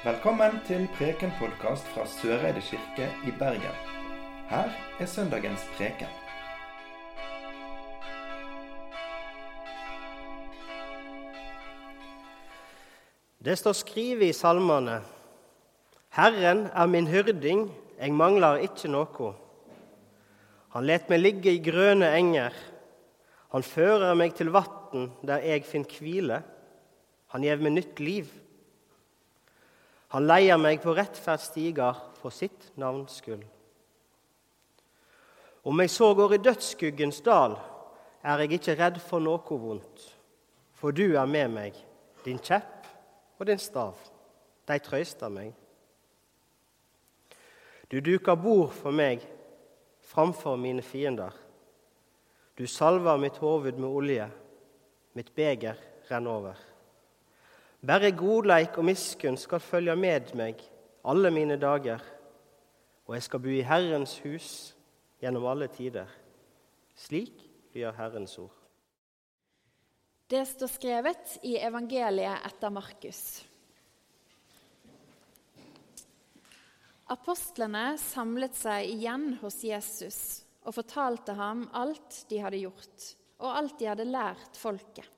Velkommen til Preken-podkast fra Søreide kirke i Bergen. Her er søndagens preken. Det står skrevet i salmene Herren er min hyrding, jeg mangler ikke noe. Han let meg ligge i grønne enger. Han fører meg til vatn der jeg finner hvile. Han gjev meg nytt liv. Han leier meg på rettferdsstiger for sitt navns skyld. Om jeg så går i dødsskuggens dal, er jeg ikke redd for noe vondt. For du er med meg, din kjepp og din stav, de trøyster meg. Du duker bord for meg framfor mine fiender. Du salver mitt hoved med olje, mitt beger renner over. Bare godleik og miskunn skal følge med meg alle mine dager, og jeg skal bo i Herrens hus gjennom alle tider. Slik lyder Herrens ord. Det står skrevet i evangeliet etter Markus. Apostlene samlet seg igjen hos Jesus og fortalte ham alt de hadde gjort, og alt de hadde lært folket.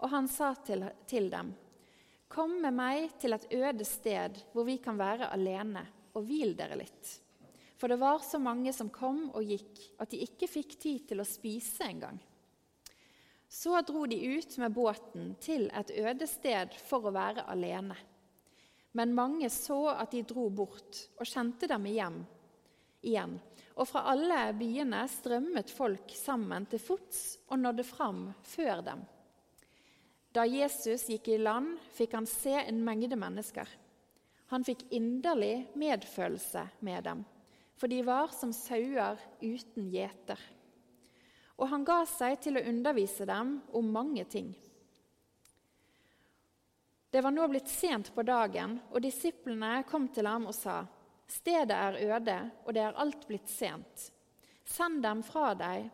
Og han sa til, til dem.: Kom med meg til et øde sted hvor vi kan være alene, og hvil dere litt. For det var så mange som kom og gikk, at de ikke fikk tid til å spise engang. Så dro de ut med båten til et øde sted for å være alene. Men mange så at de dro bort, og kjente dem hjem igjen. Og fra alle byene strømmet folk sammen til fots og nådde fram før dem. Da Jesus gikk i land, fikk han se en mengde mennesker. Han fikk inderlig medfølelse med dem, for de var som sauer uten gjeter. Og han ga seg til å undervise dem om mange ting. Det var nå blitt sent på dagen, og disiplene kom til ham og sa:" Stedet er øde, og det er alt blitt sent. Send dem fra deg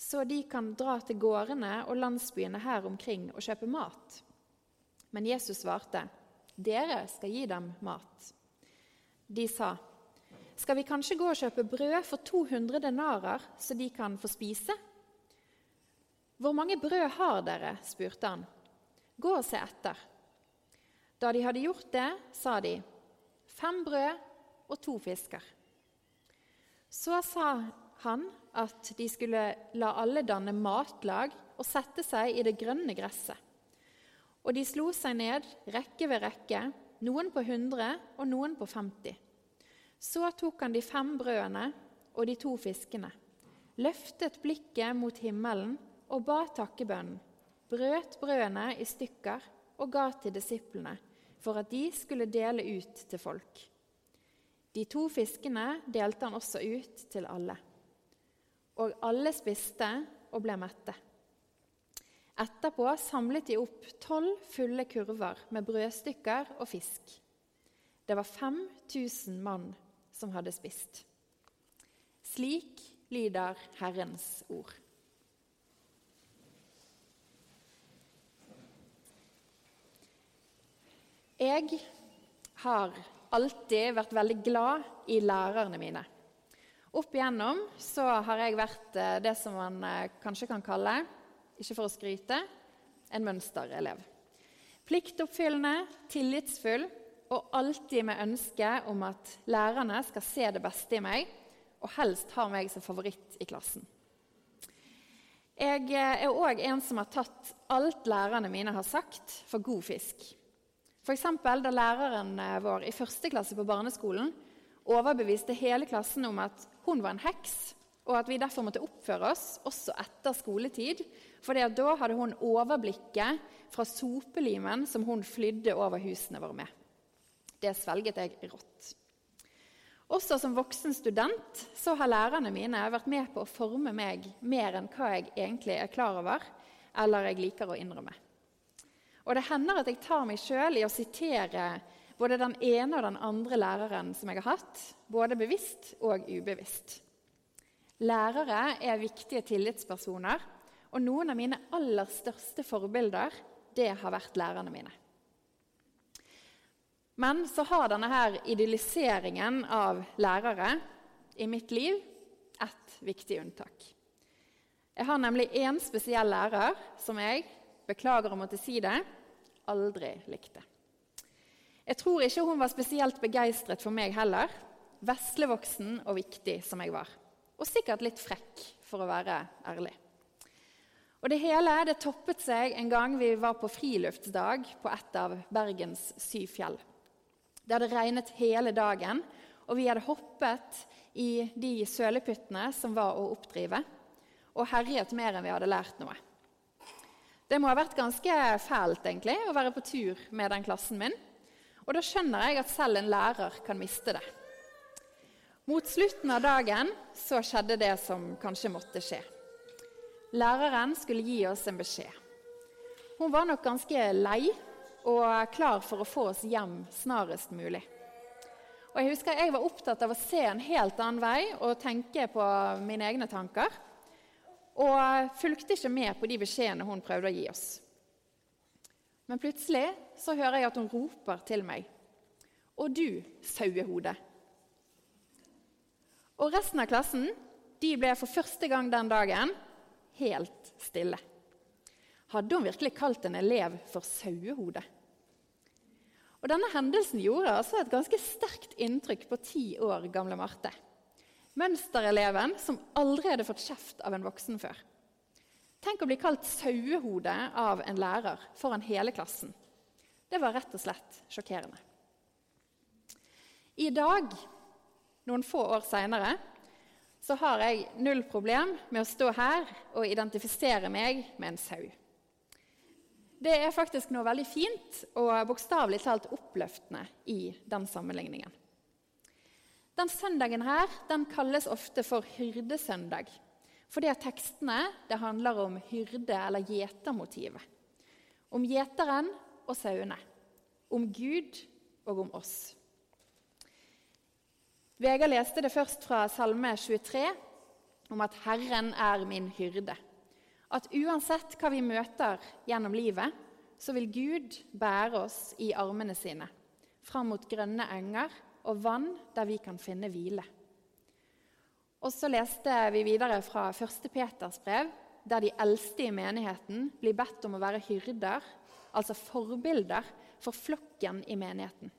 så de kan dra til gårdene og landsbyene her omkring og kjøpe mat. Men Jesus svarte, 'Dere skal gi dem mat.' De sa, 'Skal vi kanskje gå og kjøpe brød for 200 denarer, så de kan få spise?' 'Hvor mange brød har dere?' spurte han. 'Gå og se etter.' Da de hadde gjort det, sa de, 'Fem brød og to fisker.' Så sa han at de skulle la alle danne matlag og sette seg i det grønne gresset. Og de slo seg ned, rekke ved rekke, noen på 100 og noen på 50. Så tok han de fem brødene og de to fiskene, løftet blikket mot himmelen og ba takkebønnen, brøt brødene i stykker og ga til disiplene, for at de skulle dele ut til folk. De to fiskene delte han også ut til alle og alle spiste og ble mette. Etterpå samlet de opp tolv fulle kurver med brødstykker og fisk. Det var 5000 mann som hadde spist. Slik lyder Herrens ord. Jeg har alltid vært veldig glad i lærerne mine. Opp igjennom så har jeg vært eh, det som man eh, kanskje kan kalle, ikke for å skryte, en mønsterelev. Pliktoppfyllende, tillitsfull og alltid med ønske om at lærerne skal se det beste i meg, og helst ha meg som favoritt i klassen. Jeg eh, er òg en som har tatt alt lærerne mine har sagt, for god fisk. F.eks. da læreren vår i første klasse på barneskolen overbeviste hele klassen om at hun var en heks, og at vi derfor måtte oppføre oss også etter skoletid. For da hadde hun overblikket fra sopelimen som hun flydde over husene våre med. Det svelget jeg rått. Også som voksen student så har lærerne mine vært med på å forme meg mer enn hva jeg egentlig er klar over, eller jeg liker å innrømme. Og det hender at jeg tar meg sjøl i å sitere både den ene og den andre læreren som jeg har hatt, både bevisst og ubevisst. Lærere er viktige tillitspersoner, og noen av mine aller største forbilder det har vært lærerne mine. Men så har denne her idylliseringen av lærere i mitt liv ett viktig unntak. Jeg har nemlig én spesiell lærer som jeg, beklager å måtte si det, aldri likte. Jeg tror ikke hun var spesielt begeistret for meg heller, veslevoksen og viktig som jeg var. Og sikkert litt frekk, for å være ærlig. Og Det hele det toppet seg en gang vi var på friluftsdag på et av Bergens syv fjell. Det hadde regnet hele dagen, og vi hadde hoppet i de sølepyttene som var å oppdrive, og herjet mer enn vi hadde lært noe. Det må ha vært ganske fælt egentlig, å være på tur med den klassen min. Og da skjønner jeg at selv en lærer kan miste det. Mot slutten av dagen så skjedde det som kanskje måtte skje. Læreren skulle gi oss en beskjed. Hun var nok ganske lei og klar for å få oss hjem snarest mulig. Og Jeg husker jeg var opptatt av å se en helt annen vei og tenke på mine egne tanker. Og fulgte ikke med på de beskjedene hun prøvde å gi oss. Men plutselig så hører jeg at hun roper til meg. Og du, sauehode. Og resten av klassen de ble for første gang den dagen helt stille. Hadde hun virkelig kalt en elev for sauehode? Og Denne hendelsen gjorde altså et ganske sterkt inntrykk på ti år gamle Marte. Mønstereleven som aldri hadde fått kjeft av en voksen før. Tenk å bli kalt sauehode av en lærer foran hele klassen. Det var rett og slett sjokkerende. I dag, noen få år seinere, så har jeg null problem med å stå her og identifisere meg med en sau. Det er faktisk noe veldig fint og bokstavelig talt oppløftende i den sammenligningen. Den søndagen her den kalles ofte for hyrdesøndag. Fordi at tekstene det handler om hyrde- eller gjetermotivet. Om gjeteren og sauene. Om Gud og om oss. Vegard leste det først fra Salme 23, om at 'Herren er min hyrde' at uansett hva vi møter gjennom livet, så vil Gud bære oss i armene sine fram mot grønne enger og vann der vi kan finne hvile. Og så leste vi videre fra 1. Peters brev, der de eldste i menigheten blir bedt om å være hyrder, altså forbilder, for flokken i menigheten.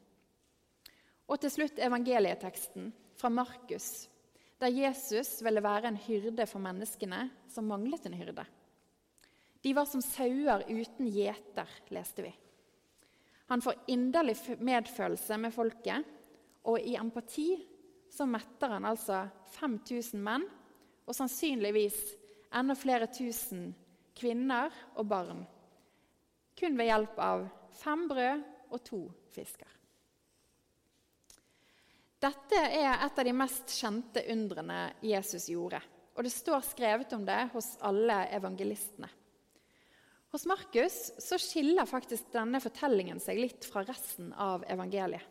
Og til slutt evangelieteksten fra Markus, der Jesus ville være en hyrde for menneskene som manglet en hyrde. De var som sauer uten gjeter, leste vi. Han får inderlig medfølelse med folket, og i empati så metter han altså 5000 menn, og sannsynligvis enda flere tusen kvinner og barn. Kun ved hjelp av fem brød og to fisker. Dette er et av de mest kjente undrene Jesus gjorde. Og det står skrevet om det hos alle evangelistene. Hos Markus så skiller faktisk denne fortellingen seg litt fra resten av evangeliet.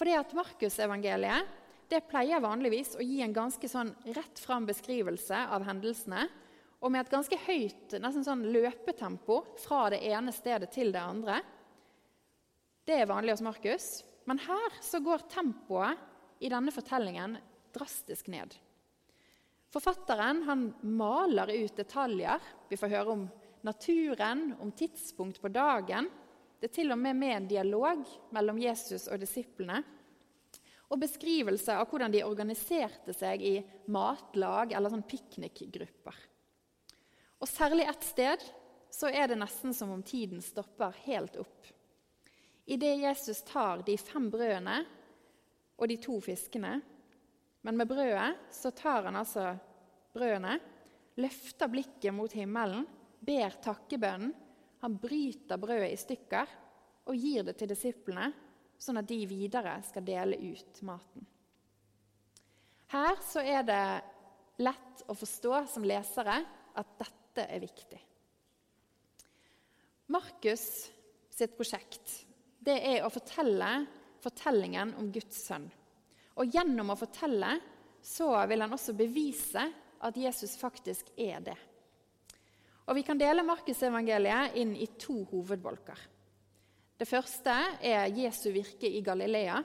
Fordi at Markusevangeliet det pleier vanligvis å gi en ganske sånn rett fram beskrivelse av hendelsene, og med et ganske høyt nesten sånn løpetempo fra det ene stedet til det andre. Det er vanlig hos Markus. Men her så går tempoet i denne fortellingen drastisk ned. Forfatteren han maler ut detaljer. Vi får høre om naturen, om tidspunkt på dagen. Det er til og med med en dialog mellom Jesus og disiplene. Og beskrivelse av hvordan de organiserte seg i matlag eller sånn piknikgrupper. Og særlig ett sted så er det nesten som om tiden stopper helt opp. Idet Jesus tar de fem brødene og de to fiskene, men med brødet så tar han altså brødene, løfter blikket mot himmelen ber takkebønnen. Han bryter brødet i stykker og gir det til disiplene, sånn at de videre skal dele ut maten. Her så er det lett å forstå som lesere at dette er viktig. Markus sitt prosjekt det er å fortelle fortellingen om Guds sønn. Og gjennom å fortelle så vil han også bevise at Jesus faktisk er det. Og Vi kan dele Markusevangeliet inn i to hovedbolker. Det første er Jesu virke i Galilea.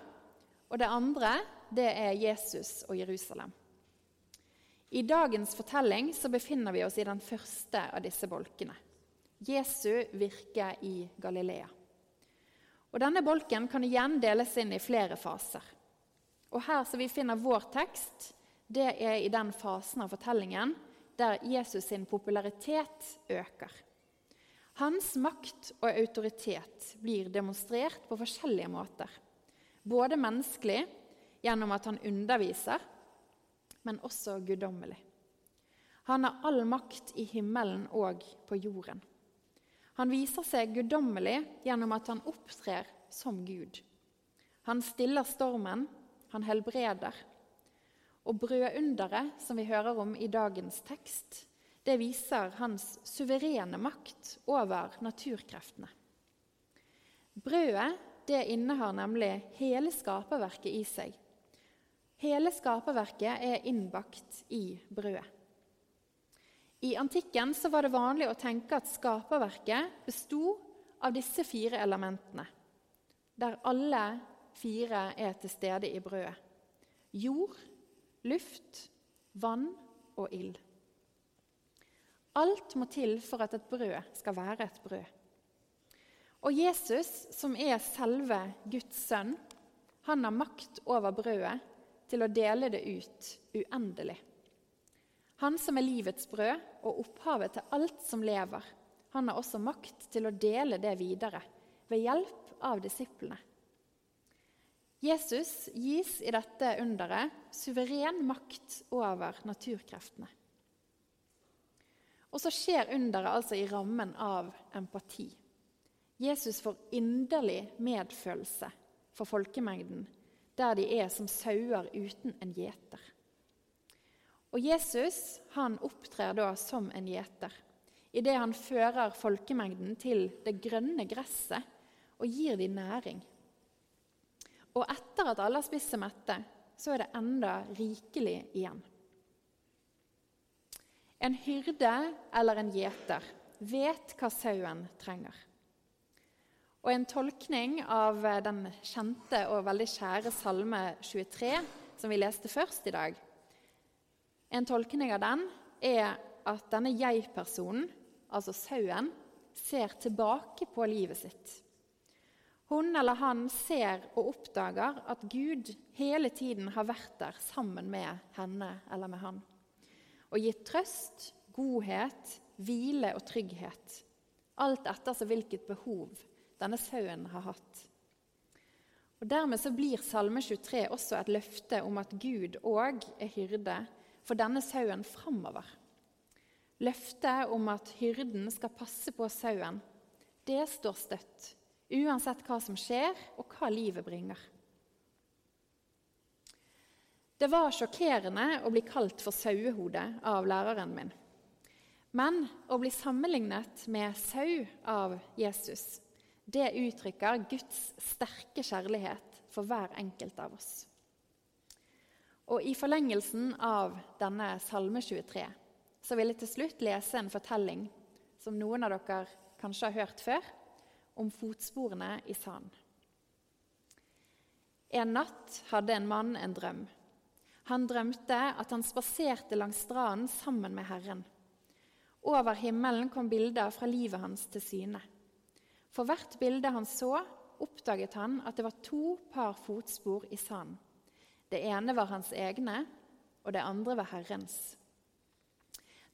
Og det andre det er Jesus og Jerusalem. I dagens fortelling så befinner vi oss i den første av disse bolkene. Jesu virke i Galilea. Og Denne bolken kan igjen deles inn i flere faser. Og Her som vi finner vår tekst, det er i den fasen av fortellingen der Jesus sin popularitet øker. Hans makt og autoritet blir demonstrert på forskjellige måter. Både menneskelig, gjennom at han underviser, men også guddommelig. Han har all makt i himmelen og på jorden. Han viser seg guddommelig gjennom at han opptrer som Gud. Han stiller stormen, han helbreder. Og brødunderet, som vi hører om i dagens tekst, det viser hans suverene makt over naturkreftene. Brødet det innehar nemlig hele skaperverket i seg. Hele skaperverket er innbakt i brødet. I antikken var det vanlig å tenke at skaperverket besto av disse fire elementene, der alle fire er til stede i brødet. Jord, luft, vann og ild. Alt må til for at et brød skal være et brød. Og Jesus, som er selve Guds sønn, han har makt over brødet til å dele det ut uendelig. Han som er livets brød og opphavet til alt som lever, han har også makt til å dele det videre ved hjelp av disiplene. Jesus gis i dette underet suveren makt over naturkreftene. Og så skjer underet altså i rammen av empati. Jesus får inderlig medfølelse for folkemengden der de er som sauer uten en gjeter. Og Jesus han opptrer da som en gjeter idet han fører folkemengden til det grønne gresset og gir dem næring. Og etter at alle har spist seg mette, så er det enda rikelig igjen. En hyrde eller en gjeter vet hva sauen trenger. Og En tolkning av den kjente og veldig kjære Salme 23, som vi leste først i dag, en tolkning av den er at denne jeg-personen, altså sauen, ser tilbake på livet sitt. Hun eller han ser og oppdager at Gud hele tiden har vært der sammen med henne eller med han og gitt trøst, godhet, hvile og trygghet. Alt etter hvilket behov denne sauen har hatt. Og Dermed så blir Salme 23 også et løfte om at Gud òg er hyrde for denne sauen framover. Løftet om at hyrden skal passe på sauen, det står støtt, uansett hva som skjer og hva livet bringer. Det var sjokkerende å bli kalt for sauehode av læreren min. Men å bli sammenlignet med sau av Jesus, det uttrykker Guds sterke kjærlighet for hver enkelt av oss. Og I forlengelsen av denne Salme 23 så vil jeg til slutt lese en fortelling som noen av dere kanskje har hørt før, om fotsporene i sand. En natt hadde en mann en drøm. Han drømte at han spaserte langs stranden sammen med Herren. Over himmelen kom bilder fra livet hans til syne. For hvert bilde han så, oppdaget han at det var to par fotspor i sand. Det ene var hans egne, og det andre var Herrens.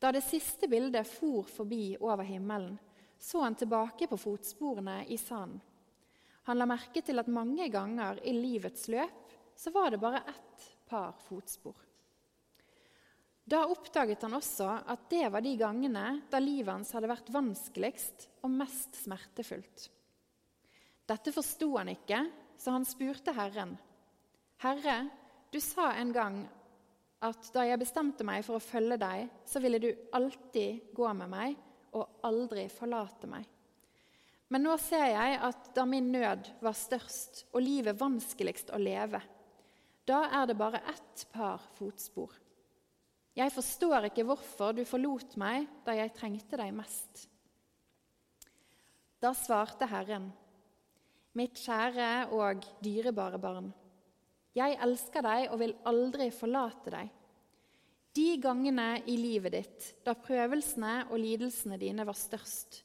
Da det siste bildet for forbi over himmelen, så han tilbake på fotsporene i sanden. Han la merke til at mange ganger i livets løp så var det bare ett par fotspor. Da oppdaget han også at det var de gangene da livet hans hadde vært vanskeligst og mest smertefullt. Dette forsto han ikke, så han spurte Herren. Herre, du sa en gang at da jeg bestemte meg for å følge deg, så ville du alltid gå med meg og aldri forlate meg. Men nå ser jeg at da min nød var størst og livet vanskeligst å leve, da er det bare ett par fotspor. Jeg forstår ikke hvorfor du forlot meg da jeg trengte deg mest. Da svarte Herren, Mitt kjære og dyrebare barn. Jeg elsker deg og vil aldri forlate deg. De gangene i livet ditt da prøvelsene og lidelsene dine var størst,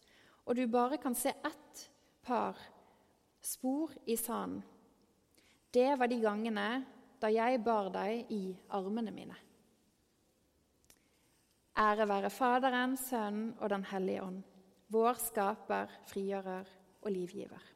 og du bare kan se ett par spor i sanden, det var de gangene da jeg bar deg i armene mine. Ære være Faderen, Sønnen og Den hellige ånd, vår skaper, frigjører og livgiver.